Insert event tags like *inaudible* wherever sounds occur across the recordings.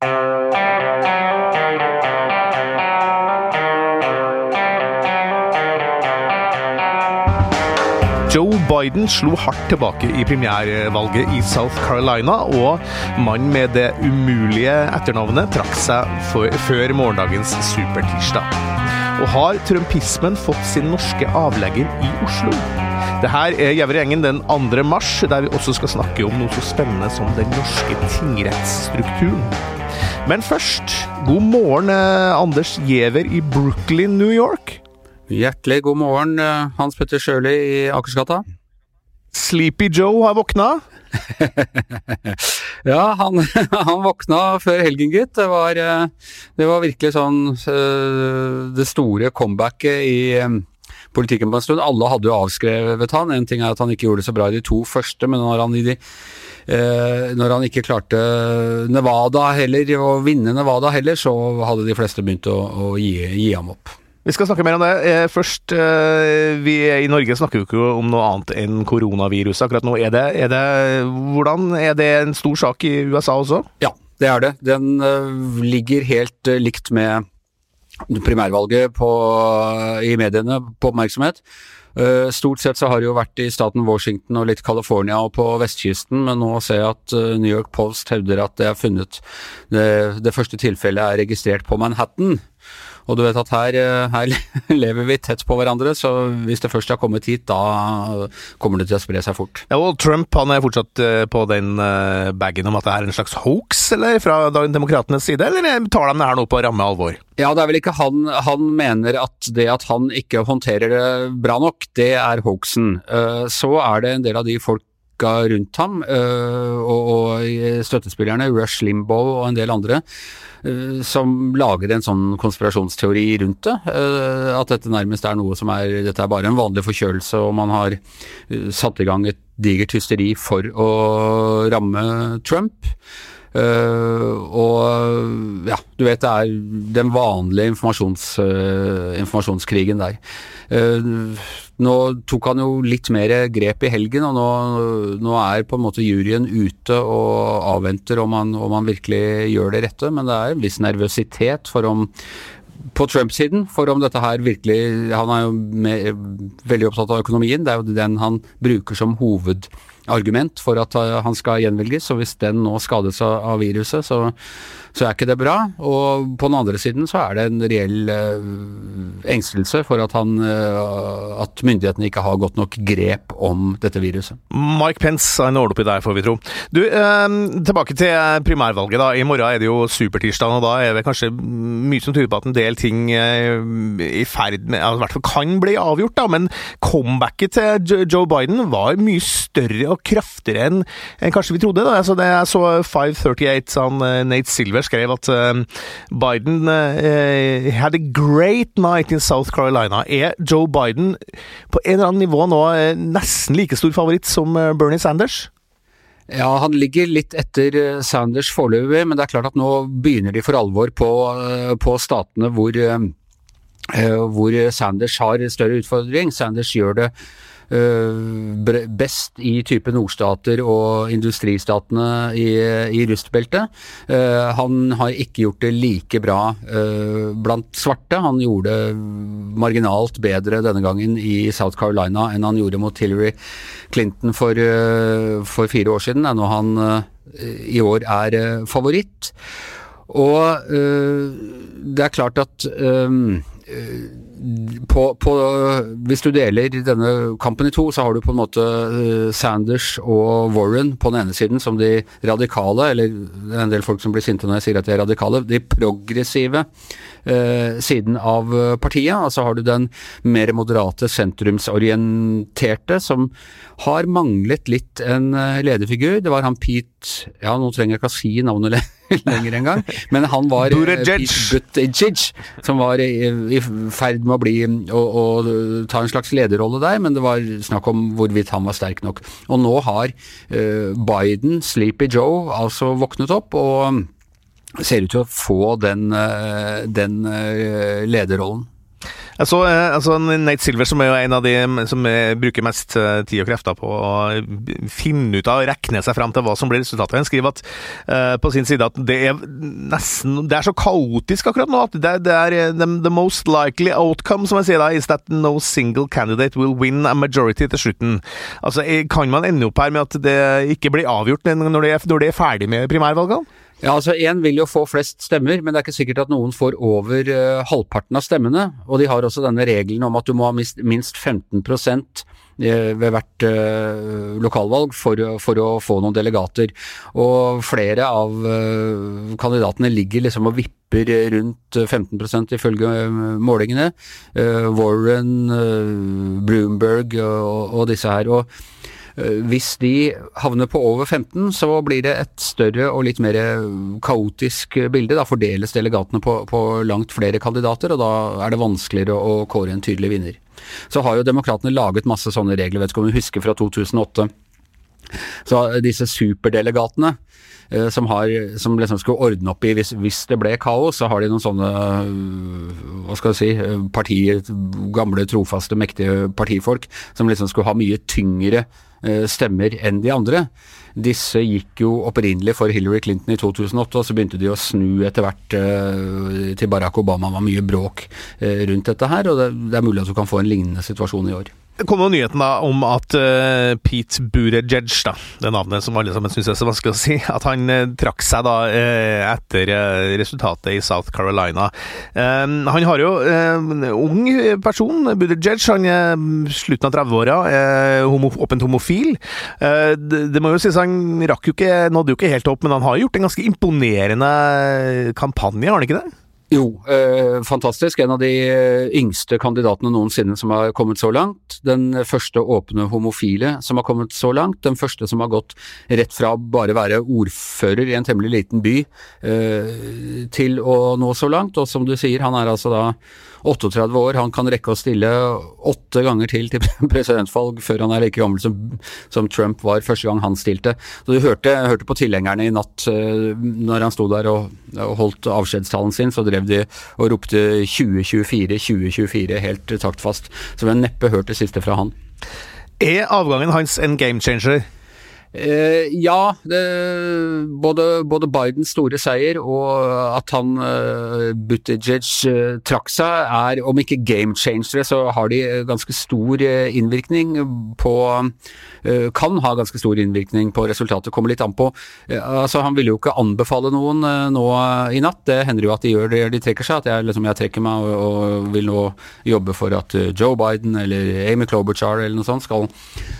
Joe Biden slo hardt tilbake i premiervalget i South Carolina, og mannen med det umulige etternavnet trakk seg for, før morgendagens supertirsdag. Og har trumpismen fått sin norske avlegger i Oslo? Det her er Gjever-gjengen den 2. mars, der vi også skal snakke om noe så spennende som den norske tingrettsstrukturen. Men først, god morgen, eh, Anders Giæver i Brooklyn, New York. Hjertelig god morgen, eh, Hans Petter Sjøli i Akersgata. Sleepy Joe har våkna. *laughs* ja, han, *laughs* han, våkna før helgen, gitt. Det var, eh, det var virkelig sånn det store comebacket i politikken på en stund. Alle hadde jo avskrevet han. En ting er at han ikke gjorde det så bra i de to første, men når han, i de, når han ikke klarte Nevada heller, å vinne Nevada heller, så hadde de fleste begynt å, å gi, gi ham opp. Vi skal snakke mer om det. Eh, først, eh, vi i Norge snakker jo ikke om noe annet enn koronaviruset akkurat nå. Er det, er det, hvordan er det en stor sak i USA også? Ja, det er det. Den ligger helt likt med primærvalget på, i mediene på oppmerksomhet. Uh, stort sett så har det jo vært i staten Washington og litt California og på vestkysten, men nå ser jeg at New York Post hevder at det er funnet det, det første tilfellet er registrert på Manhattan. Og du vet at her, eh, her, *laughs* lever vi tett på hverandre, så hvis det først har kommet hit, da kommer det til å spre seg fort. Ja, og Trump han er fortsatt eh, på den eh, bagen om at det er en slags hoax, eller fra demokratenes side, eller tar de det her nå på ramme alvor? Ja, det er vel ikke han Han mener at det at han ikke håndterer det bra nok, det er hoaxen. Så er det en del av de folk rundt ham, og, og støttespillerne, Rush Limbaugh og en del andre, Eh, som lager en sånn konspirasjonsteori rundt det. Eh, at dette nærmest er noe som er Dette er bare en vanlig forkjølelse, og man har eh, satt i gang et digert hysteri for å ramme Trump. Uh, og ja, du vet det er den vanlige informasjons, uh, informasjonskrigen der. Uh, nå tok han jo litt mer grep i helgen, og nå, nå, er på en måte juryen ute og avventer om han, om han virkelig gjør det rette, men det er en viss nervøsitet for om på Trump-siden, for om dette her virkelig Han er jo med, veldig opptatt av økonomien, det er jo den han bruker som hovedargument for at han skal gjenvelges, og hvis den nå skades av viruset, så så er ikke det bra. Og på den andre siden så er det en reell uh, engstelse for at, han, uh, at myndighetene ikke har godt nok grep om dette viruset. Mike Pence har en ål oppi der, får vi tro. Du, eh, tilbake til primærvalget. da. I morgen er det jo supertirsdag, og da er det kanskje mye som tyder på at en del ting i ferd med I hvert fall kan bli avgjort, da. Men comebacket til Joe Biden var mye større og kraftigere enn, enn kanskje vi trodde. da. Altså, det jeg så 538, av Nate Silver skrev at uh, Biden uh, had a great night in South Carolina. Er Joe Biden på en eller annen nivå nå uh, nesten like stor favoritt som Bernie Sanders? Ja, han ligger litt etter Sanders foreløpig, men det er klart at nå begynner de for alvor på, på statene hvor, hvor Sanders har større utfordring. Sanders gjør det Eh, best i type nordstater og industristatene i, i rustbeltet. Eh, han har ikke gjort det like bra eh, blant svarte. Han gjorde det marginalt bedre denne gangen i South Carolina enn han gjorde mot Hillary Clinton for, for fire år siden, når han i år er favoritt. Og det er klart at på, på, hvis du deler denne kampen i to, så har du på en måte eh, Sanders og Warren på den ene siden som de radikale, eller det er en del folk som blir sinte når jeg sier at de er radikale, de progressive eh, siden av partiet. Altså har du den mer moderate, sentrumsorienterte, som har manglet litt en eh, lederfigur. Det var han Pete Ja, nå trenger jeg ikke å si navnet lenger *laughs* engang, men han var eh, Buttigieg, som var i, i ferd med å bli å, å, ta en slags lederrolle der, men det var snakk om hvorvidt han var sterk nok. Og nå har uh, Biden, Sleepy Joe, altså våknet opp og ser ut til å få den, den lederrollen. Jeg så eh, altså, Nate Silver, som er jo en av de som eh, bruker mest eh, tid og krefter på å finne ut av og regne seg fram til hva som blir resultatet. Han skriver at, på sin side at det er nesten Det er så kaotisk akkurat nå at det, det er the, the, most likely outcome, som jeg sier da, is that no single candidate will win a majority til slutten. Altså, Kan man ende opp her med at det ikke blir avgjort når det er, når det er ferdig med primærvalgene? Ja, altså Én vil jo få flest stemmer, men det er ikke sikkert at noen får over uh, halvparten av stemmene. Og de har også denne regelen om at du må ha minst 15 eh, ved hvert uh, lokalvalg for, for, å få noen delegater. Og flere av uh, kandidatene ligger liksom og vipper rundt 15% ifølge målingene. Warren, Bloomberg og, disse her. og hvis de havner på over 15, så blir det et større og litt mer kaotisk bilde. Da fordeles delegatene på, på langt flere kandidater, og da er det vanskeligere å kåre en tydelig vinner. Så har jo demokratene laget masse sånne regler, vet ikke om du husker fra 2008. Så disse superdelegatene eh, som, har, som liksom skulle ordne opp i hvis, hvis, det ble kaos, så har de noen sånne hva skal jeg si, partier, gamle, trofaste, mektige partifolk som liksom skulle ha mye tyngre Eh, stemmer enn de andre. Disse gikk jo opprinnelig for Hillary Clinton i 2008, og så begynte de å snu etter hvert til Barack Obama. Det var mye bråk rundt dette her, og det, det er mulig at du kan få en lignende situasjon i år. Kom jo nyheten da om at uh, Pete Buttigieg, da, det navnet som alle sammen syns er så vanskelig å si, at han uh, trakk seg da uh, etter resultatet i South Carolina. han har jo en ung person, Buttigieg, han er slutten av 30-åra, homo, åpent homofil. Det, det, må jo sies han rakk jo ikke, nådde jo ikke helt opp, men han har gjort en ganske imponerende kampanje, har han ikke det? Jo, eh, fantastisk. En av de eh, yngste kandidatene noensinne som har kommet så langt. Den første åpne homofile som har kommet så langt. Den første som har gått rett fra bare være ordfører i en temmelig liten by eh, til å nå så langt. Og som du sier, han er altså da 38 år, han kan rekke å stille åtte ganger til til *laughs* presidentvalg før han er like gammel som, som Trump var første gang han stilte. Så Du hørte, hørte på tilhengerne i natt uh, når han sto der og, og holdt avskjedstalen sin, så drev de og ropte 2024, 2024 helt taktfast. Så vi har neppe hørt det siste fra han. Er avgangen hans en game changer? Eh, ja, det, både, både, Bidens store seier og at han eh, Buttigieg eh, trakk seg, er om ikke game changere, så har de ganske stor uh, innvirkning på uh, Kan ha ganske stor innvirkning på resultatet, kommer litt an på. altså Han ville jo ikke anbefale noen nå i natt, det hender jo at de gjør det, de trekker seg. At jeg, liksom, jeg trekker meg og, og, vil nå jobbe for at Joe Biden eller Amy Klobuchar eller noe sånt skal,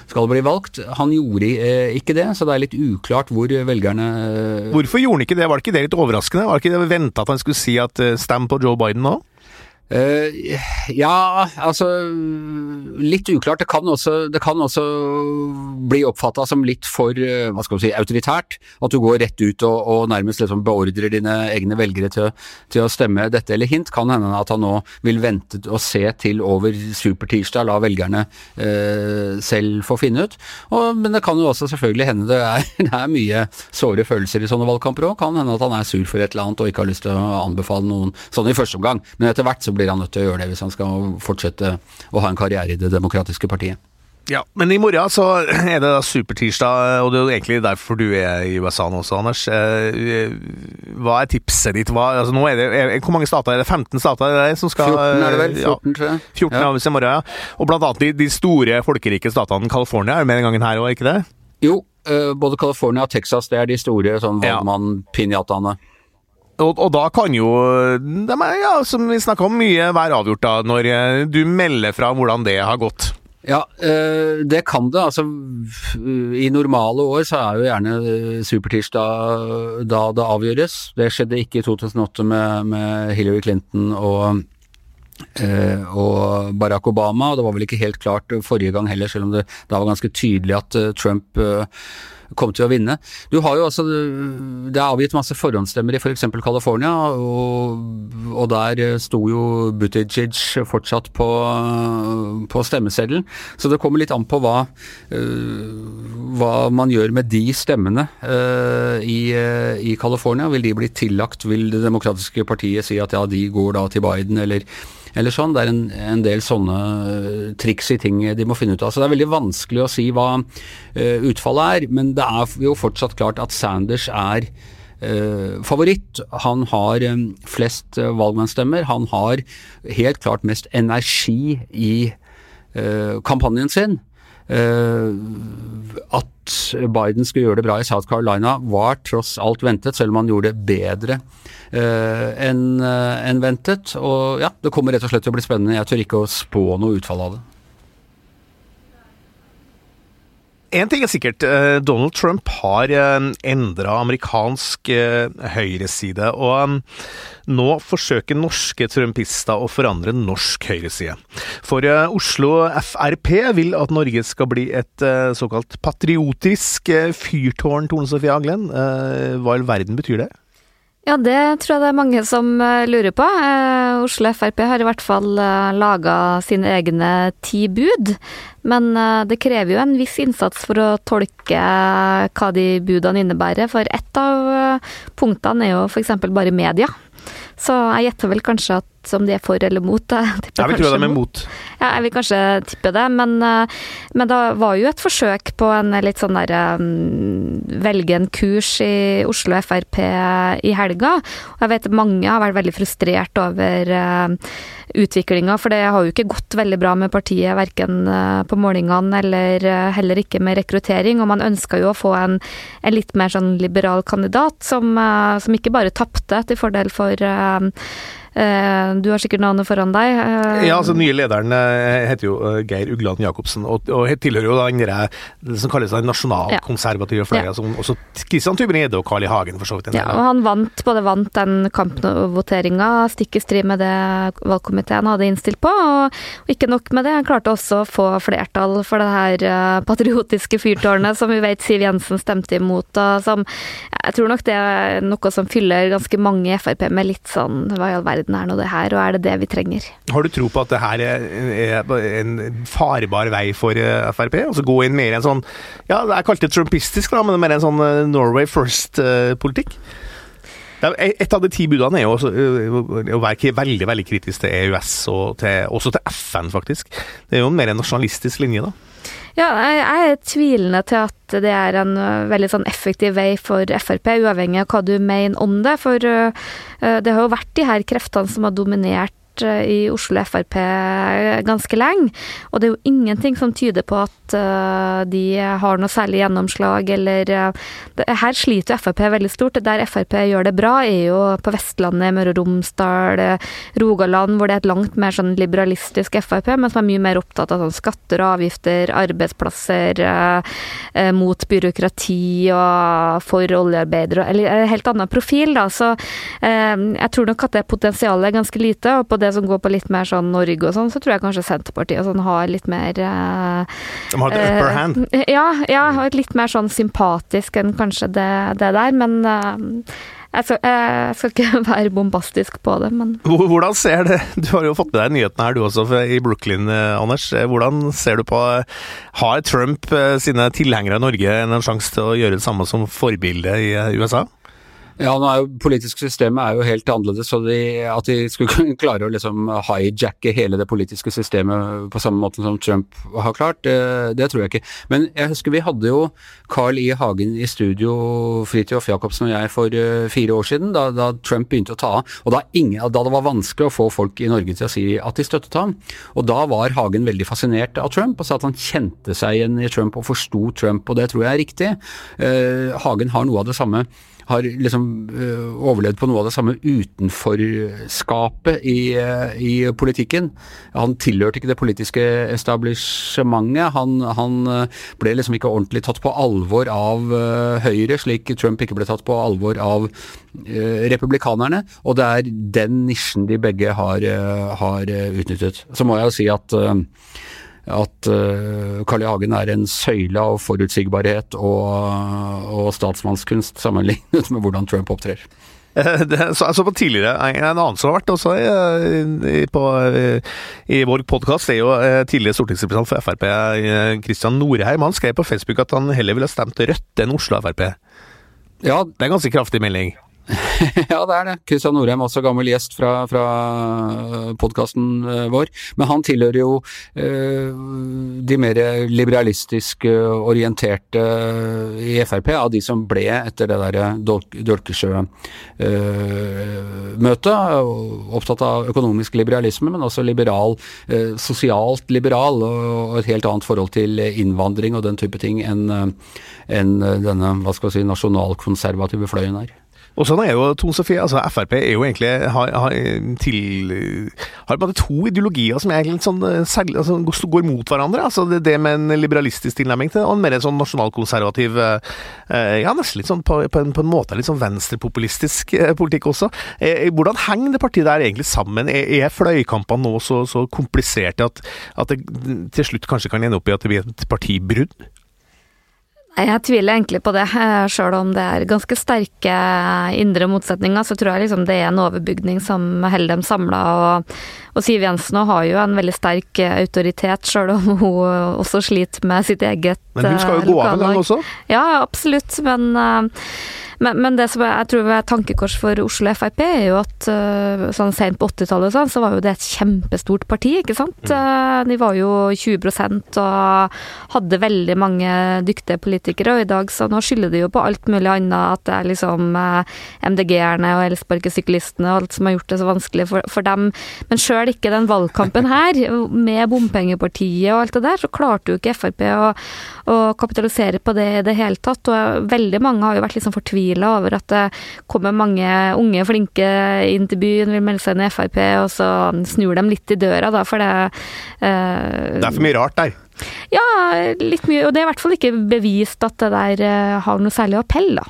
skal bli valgt. Han gjorde ikke det, så det er litt uklart hvor velgerne eh, Hvorfor gjorde han ikke det? Var det ikke det litt overraskende? Var det ikke det venta at han skulle si at eh, stem på Joe Biden nå? Uh, ja, altså Litt uklart. Det kan også, det kan også bli oppfatta som litt for uh, hva skal man si, autoritært. At du går rett ut og, og nærmest liksom beordrer dine egne velgere til, til, å stemme dette eller hint. Kan hende at han nå vil vente og se til over supertirsdag, la velgerne uh, selv få finne ut. Og, men det kan jo også selvfølgelig hende det er, *laughs* det er mye såre følelser i sånne valgkamper òg. Kan hende at han er sur for et eller annet og ikke har lyst til å anbefale noen sånn i første omgang. Men etter hvert så blir han nødt til å gjøre det hvis han skal fortsette å ha en karriere i Det demokratiske partiet. Ja, Men i morgen så er det da supertirsdag, og det er jo egentlig derfor du er i USA nå også, Anders. Eh, hva er tipset ditt? Hva, altså nå er det, hvor mange stater er det? 15 stater er det som skal 14 er det vel? 14, tror jeg. 14 ja. i morgen, ja. Og blant annet de, de store folkerike statene, California, er med den gangen her òg, ikke det? Jo, eh, både California og Texas, det er de store sånn valgmann-pinjataene. Og, og, da kan jo de, ja, som vi snakka om, mye være avgjort da, når eh, du melder fra hvordan det har gått. Ja, eh, det kan det. Altså, I normale år så er jo gjerne eh, supertirsdag da det avgjøres. Det skjedde ikke i 2008 med, med Hillary Clinton og, og Barack Obama, og det var vel ikke helt klart forrige gang heller, selv om det da var ganske tydelig at Trump kom til å vinne. Du har jo altså, Det er avgitt masse forhåndsstemmer i f.eks. For California, og, og, der sto jo Buttigieg fortsatt på, på stemmeseddelen. Så det kommer litt an på hva, hva man gjør med de stemmene i, i California. Vil de bli tillagt? Vil Det demokratiske partiet si at ja, de går da til Biden, eller eller sånn. Det er en, en del sånne triks i ting de må finne ut av. Så det er veldig vanskelig å si hva utfallet er, men det er jo fortsatt klart at Sanders er Uh, favoritt. Han har um, flest uh, valgmannsstemmer. Han har helt klart mest energi i uh, kampanjen sin. At Biden skulle gjøre det bra i South Carolina var tross alt ventet, selv om han gjorde det bedre enn en ventet. Og ja, det kommer rett og slett til å bli spennende. Jeg tør ikke å spå noe utfall av det. En ting er sikkert, eh, Donald Trump har eh, endra amerikansk eh, høyreside. Og nå forsøker norske trumpister å forandre norsk høyreside. For Oslo Frp vil at Norge skal bli et såkalt patriotisk fyrtårn, Tone Sofie Aglen. Hva i all verden betyr det? Ja, det tror jeg det er mange som lurer på. Oslo Frp har i hvert fall laga sine egne ti bud. Men eh, det krever jo en viss innsats for å tolke hva de budene innebærer, for ett av eh, punktene er jo f.eks. bare media. Så jeg gjetter vel kanskje at om de er for eller mot. Jeg, jeg vil tro de er mot. Ja, jeg vil kanskje tippe det, men, eh, men det var jo et forsøk på en litt sånn derre um, Velge en kurs i Oslo Frp i helga. Og jeg vet mange har vært veldig frustrert over uh, utviklinga, for det har jo ikke gått veldig bra med partiet, verken på målingene eller heller ikke med rekruttering. Og man ønska jo å få en, en, litt mer sånn liberal kandidat, som, som ikke bare tapte til fordel for Eh, du har sikkert navnet foran deg. Eh, ja, altså nye lederen eh, heter jo Geir Ugland Jacobsen, og, og tilhører jo den det som kalles den nasjonalkonservative fløya, ja. som også Kristian Tybring-Gjedde og Carl I. Hagen for så vidt. en del. Ja, og han vant, både vant den kampvoteringa, stikk i strid med det valgkomiteen hadde innstilt på, og, og, ikke nok med det, han klarte også å få flertall for det her patriotiske fyrtårnet som vi vet Siv Jensen stemte imot, og som jeg tror nok det er noe som fyller ganske mange i Frp med litt sånn hva i all verden verden er nå det her, og er det det vi trenger? Har du tro på at det her er en farbar vei for eh, Frp? Altså gå inn mer i en sånn Ja, det er kalt det trumpistisk, da, men mer en sånn eh, Norway first-politikk? Et av de ti budene er jo også, å være veldig veldig kritisk til EØS, og til, også til FN, faktisk. Det er jo en mer nasjonalistisk linje, da. Ja, jeg er tvilende til at det er en veldig sånn effektiv vei for Frp, uavhengig av hva du mener om det. For det har jo vært de her kreftene som har dominert Eh, i Oslo Frp ganske lenge, og det er jo ingenting som tyder på at eh, de har noe særlig gjennomslag, eller eh, Her sliter jo Frp veldig stort. Der Frp gjør det bra, er jo på Vestlandet, Møre og Romsdal, Rogaland, hvor det er et langt mer sånn liberalistisk Frp, men som er mye mer opptatt av sånn skatter og avgifter, arbeidsplasser, mot byråkrati og for oljearbeidere, eller helt annen profil, da. Så jeg tror nok at det potensialet er ganske lite, og på det det som går på litt mer sånn Norge og sånn, så tror jeg kanskje Senterpartiet sånn har litt mer uh, De har uh, upper hand? Ja, ja, og litt mer sånn sympatisk enn kanskje det, det der, men uh, jeg skal, jeg skal, ikke *laughs* være bombastisk på det, men Hvordan ser det *laughs* Du har jo fått med deg nyhetene her du også i Brooklyn, Anders. Hvordan ser du på Har Trump sine tilhengere i Norge en sjanse til å gjøre det samme som forbilde i USA? Ja, nå er jo politiske systemet er jo helt annerledes, så de, at de skulle *laughs* klare å liksom hijacke hele det politiske systemet på samme måte som Trump har klart, det, det, tror jeg ikke. Men jeg husker vi hadde jo Carl I. Hagen i studio, Fridtjof Jacobsen og jeg, for uh, fire år siden, da, da, Trump begynte å ta av. Og da, ingen, da, det var vanskelig å få folk i Norge til å si at de støttet ham. Og da var Hagen veldig fascinert av Trump, og sa at han kjente seg igjen i Trump og forsto Trump, og det tror jeg er riktig. Uh, Hagen har noe av det samme har liksom uh, overlevd på noe av det samme utenforskapet i, uh, i, politikken. Han tilhørte ikke det politiske establishementet. Han, han uh, ble liksom ikke ordentlig tatt på alvor av Høyre, slik Trump ikke ble tatt på alvor av republikanerne. Og det er den nisjen de begge har, har utnyttet. Så må jeg jo si at at uh, Carl I. Hagen er en søyle av forutsigbarhet og, og statsmannskunst sammenlignet med hvordan Trump opptrer. Eh, det, så, altså på tidligere, En annen som har vært også i, i, på, i vår podkast, er jo eh, tidligere stortingsrepresentant for Frp, Kristian Norheim. Han skrev på Facebook at han heller ville stemt Rødt enn Oslo Frp. Ja, Det er en ganske kraftig melding. *laughs* ja, det er det. Kristian Norheim, også gammel gjest fra, fra podkasten eh, vår. Men han tilhører jo eh, de mer liberalistisk orienterte i Frp, av de som ble etter det derre Dolkesjø-møtet. Eh, opptatt av økonomisk liberalisme, men også liberal, eh, sosialt liberal, og et helt annet forhold til innvandring og den type ting enn en denne hva skal vi si, nasjonalkonservative fløyen her. Og sånn er jo Tone Sofie, altså Frp er jo egentlig har, har, til, har bare to ideologier som litt sånn eh, altså, går mot hverandre. altså det, det, med en liberalistisk tilnærming til og en mer sånn nasjonalkonservativ eh, Ja, nesten litt sånn på, på, en, på en, måte litt sånn venstrepopulistisk eh, politikk også. Eh, hvordan henger det partiet der egentlig sammen? Er, er fløykampene nå så, så kompliserte at, at det til slutt kanskje kan ende opp i at det blir et partibrudd? Jeg tviler egentlig på det. Eh, Sjøl om det er ganske sterke indre motsetninger, så tror jeg liksom det er en overbygning som holder dem samla. Og, og, Siv Jensen har jo en veldig sterk autoritet, sjøl om hun også sliter med sitt eget Men hun skal jo gå av en gang også? Ja, absolutt. Men men, men, det som jeg tror er tankekors for Oslo Frp, er jo at sånn sent på 80-tallet sånn, så var jo det et kjempestort parti, ikke sant. Mm. De var jo 20 og hadde veldig mange dyktige politikere, og i dag så nå skylder de jo på alt mulig annet, at det er liksom MDG-erne og elsparkesyklistene og alt som har gjort det så vanskelig for, for dem. Men sjøl ikke den valgkampen her, med bompengepartiet og alt det der, så klarte jo ikke Frp å, å kapitalisere på det i det hele tatt. Og veldig mange har jo vært liksom fortvila over at det kommer mange unge, flinke inn til byen, vil melde seg inn i Frp, og så snur de litt i døra, da, for det eh, Det er for mye rart der? Ja, litt mye. Og det er i hvert fall ikke bevist at det der eh, har noe særlig appell, da.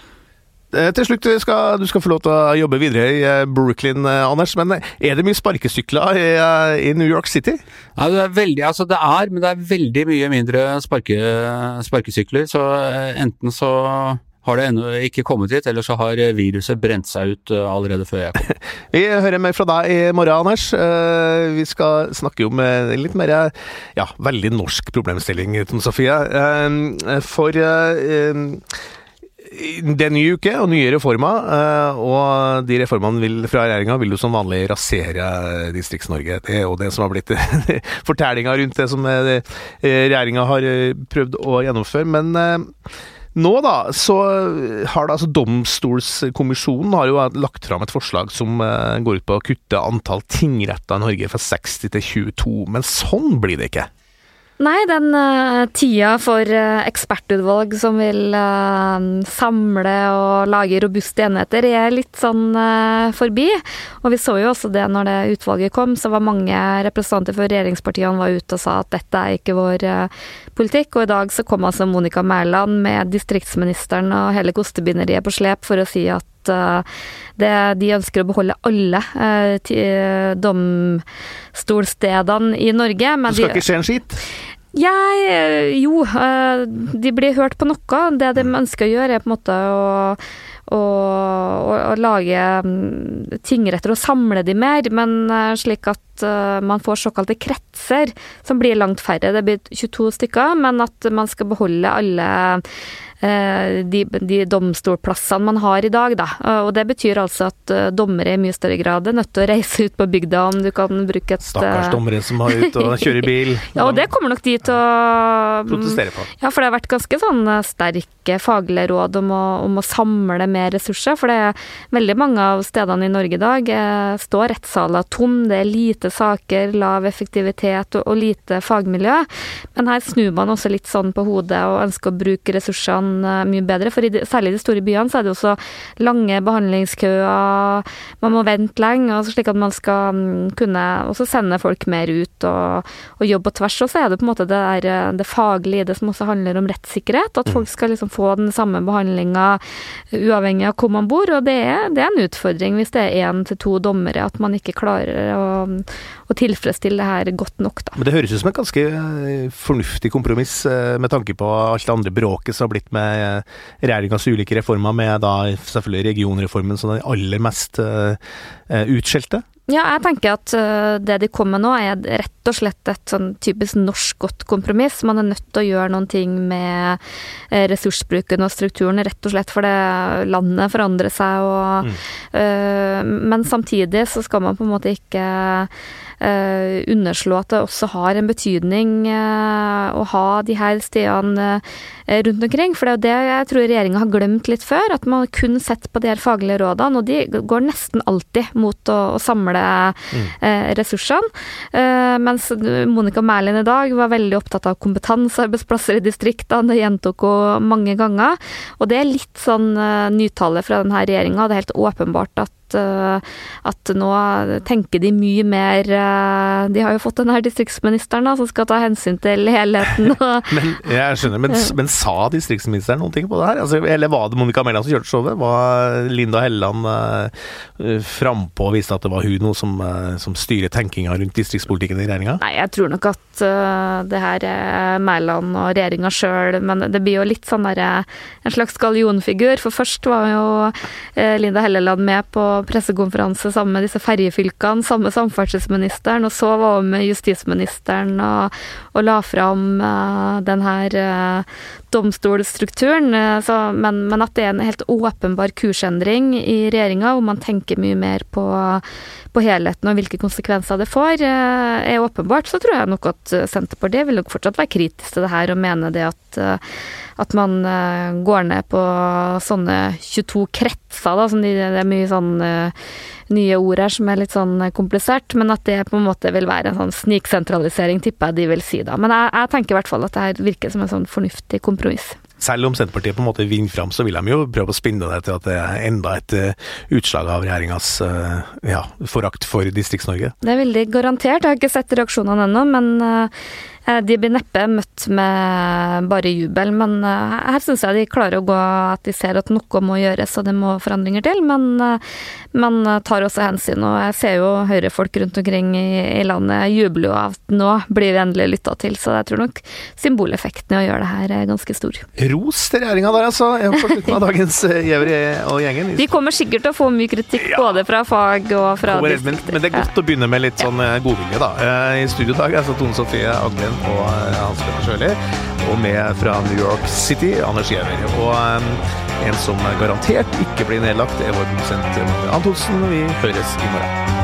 Eh, til slutt, skal, du skal få lov til å jobbe videre i eh, Brooklyn, Anders. Men er det mye sparkesykler i, i New York City? Ja, det er veldig, altså det er, men det er veldig mye mindre sparke, sparkesykler. Så enten så har det ennå ikke kommet hit, eller så har viruset brent seg ut eh, allerede før jeg kom. *laughs* vi hører mer fra deg i morgen, Anders. Eh, vi skal snakke om en litt mer ja, veldig norsk problemstilling, Tom Sofie. Eh, for det er ny uke og nye reformer, og de reformene vil, fra regjeringa vil jo som vanlig rasere Distrikts-Norge. Det er jo det som har blitt *laughs* fortellinga rundt det som regjeringa har prøvd å gjennomføre. Men nå da, så har det altså Domstolskommisjonen har jo lagt fram et forslag som går ut på å kutte antall tingretter i Norge fra 60 til 22, men sånn blir det ikke. Nei, den uh, tida for uh, ekspertutvalg som vil uh, samle og lage robuste enheter, er litt sånn forbi. Og vi så jo også det når det utvalget kom, så var mange representanter for regjeringspartiene var ute og sa at dette er ikke vår politikk. Og i dag så kom altså Monica Mæland med distriktsministeren og hele kostebinderiet på slep for å si at det, de ønsker å beholde alle domstolstedene i Norge. Men det skal de, ikke skje en skitt? Jeg eh, Jo, eh, de blir hørt på noe. Det de ønsker å gjøre, er på en måte å, å, å lage mm, tingretter og samle de mer, men eh, slik at man får såkalte kretser, som blir langt færre. Det blir 22 stykker, men at man skal beholde alle de, de domstolplassene man har i dag, da. Eh, og det betyr altså at eh, dommere i mye større grad er nødt til å reise ut på bygda om du kan bruke et Stakkars dommere som har ut og kjører bil. *laughs* ja, og det kommer nok de til å mm, protestere på. Ja, for det har vært ganske sånn sterke faglige råd om å, om å samle mer ressurser. For det er veldig mange av stedene i Norge i dag står rettssaler tom, det er lite saker, lav effektivitet og, og lite fagmiljø. Men her snur man også litt sånn på hodet og ønsker å bruke ressursene Eh, mye bedre. For de, særlig i de store byene så er det også lange behandlingskøer, man må vente lenge, slik at man skal mm, kunne også sende folk mer ut og, og jobbe på tvers. Og så er det på en måte det, der, eh, det faglige i det som også handler om rettssikkerhet. At folk skal liksom få den samme behandlinga uavhengig av hvor man bor. Og det er, det er en utfordring hvis det er én til to dommere, at man ikke klarer å, å tilfredsstille det her godt nok, da. Men det høres ut som et ganske eh, fornuftig kompromiss med tanke på alt det andre bråket som har blitt med med eh, regjeringas ulike reformer, med da selvfølgelig regionreformen som den aller mest uh, utskjelte? Ja, jeg tenker at det de kommer med nå er rett og slett et sånn typisk norsk godt kompromiss. Man er nødt til å gjøre noen ting med eh, ressursbruken og strukturen, rett og slett fordi landet forandrer seg. Og, mm. øh, men samtidig så skal man på en måte ikke øh, underslå at det også har en betydning øh, å ha de her stedene rundt omkring. For det er jo det jeg tror regjeringa har glemt litt før, at man kun sett på de her faglige rådene, og de går nesten alltid mot å, å samle mm. ressursene. Mens Monica Mæhlin i dag var veldig opptatt av kompetansearbeidsplasser i distriktene, det gjentok hun mange ganger. Og det er litt sånn nytale fra denne regjeringa, det er helt åpenbart at Eh, at nå tenker de mye mer eh, De har jo fått den her distriktsministeren da, som skal ta hensyn til helheten. *laughs* men jeg skjønner, men, men, sa distriktsministeren noen ting på det her? Altså, eller var det Monica Mæland som kjørte showet? Var Linda Helleland uh, frampå og viste at det var hun som, uh, som styrer tenkinga rundt distriktspolitikken i regjeringa? Nei, jeg tror nok at uh, det her er Mæland og regjeringa sjøl, men det blir jo litt sånn derre En slags gallionfigur. For først var jo Linda Helleland med på pressekonferanse sammen med disse ferjefylkene, samme samferdselsministeren, og så var hun med justisministeren og, og la fram uh, den her uh, domstolstrukturen. Uh, så, men, men, at det er en helt åpenbar kursendring i regjeringa, hvor man tenker mye mer på, på helheten og hvilke konsekvenser det får, er åpenbart. Så tror jeg nok at Senterpartiet vil nok fortsatt være kritisk til det her og mene det at at man uh, går ned på sånne 22 kretser, da, som de, det er mye sånn uh, nye ord her som er litt sånn komplisert, men at det på en måte vil være en sånn sniksentralisering, tipper jeg de vil si da. Men jeg, jeg tenker i hvert fall at det her virker som en sånn fornuftig kompromiss. Selv om Senterpartiet på en måte vinner fram, så vil de jo prøve å spinne det til at det er enda et utslag av regjeringas ja, forakt for Distrikts-Norge. Det vil de garantert. Jeg har ikke sett reaksjonene ennå, men Eh, de blir neppe møtt med bare jubel, men eh, her syns jeg de klarer å gå at de ser at noe må gjøres og det må forandringer til, men eh, man tar også hensyn. Og jeg ser jo Høyre-folk rundt omkring i, i landet jubler jo av at nå blir vi endelig lytta til, så jeg tror nok symboleffekten i å gjøre det her er ganske stor. Ros til regjeringa der, altså. På slutten av dagens Gjevri og gjengen. De kommer sikkert til å få mye kritikk ja. både fra fag og fra distrikter. Men, men, det er godt å begynne med litt sånn godvilje, da. I studio i dag altså Tone Sofie Aglen og eh, Hans Petter Sjøli. Og med fra New York City, Anders Giæver. Og eh, en som garantert ikke blir nedlagt, er vår produsent Antonsen. Vi høres i morgen.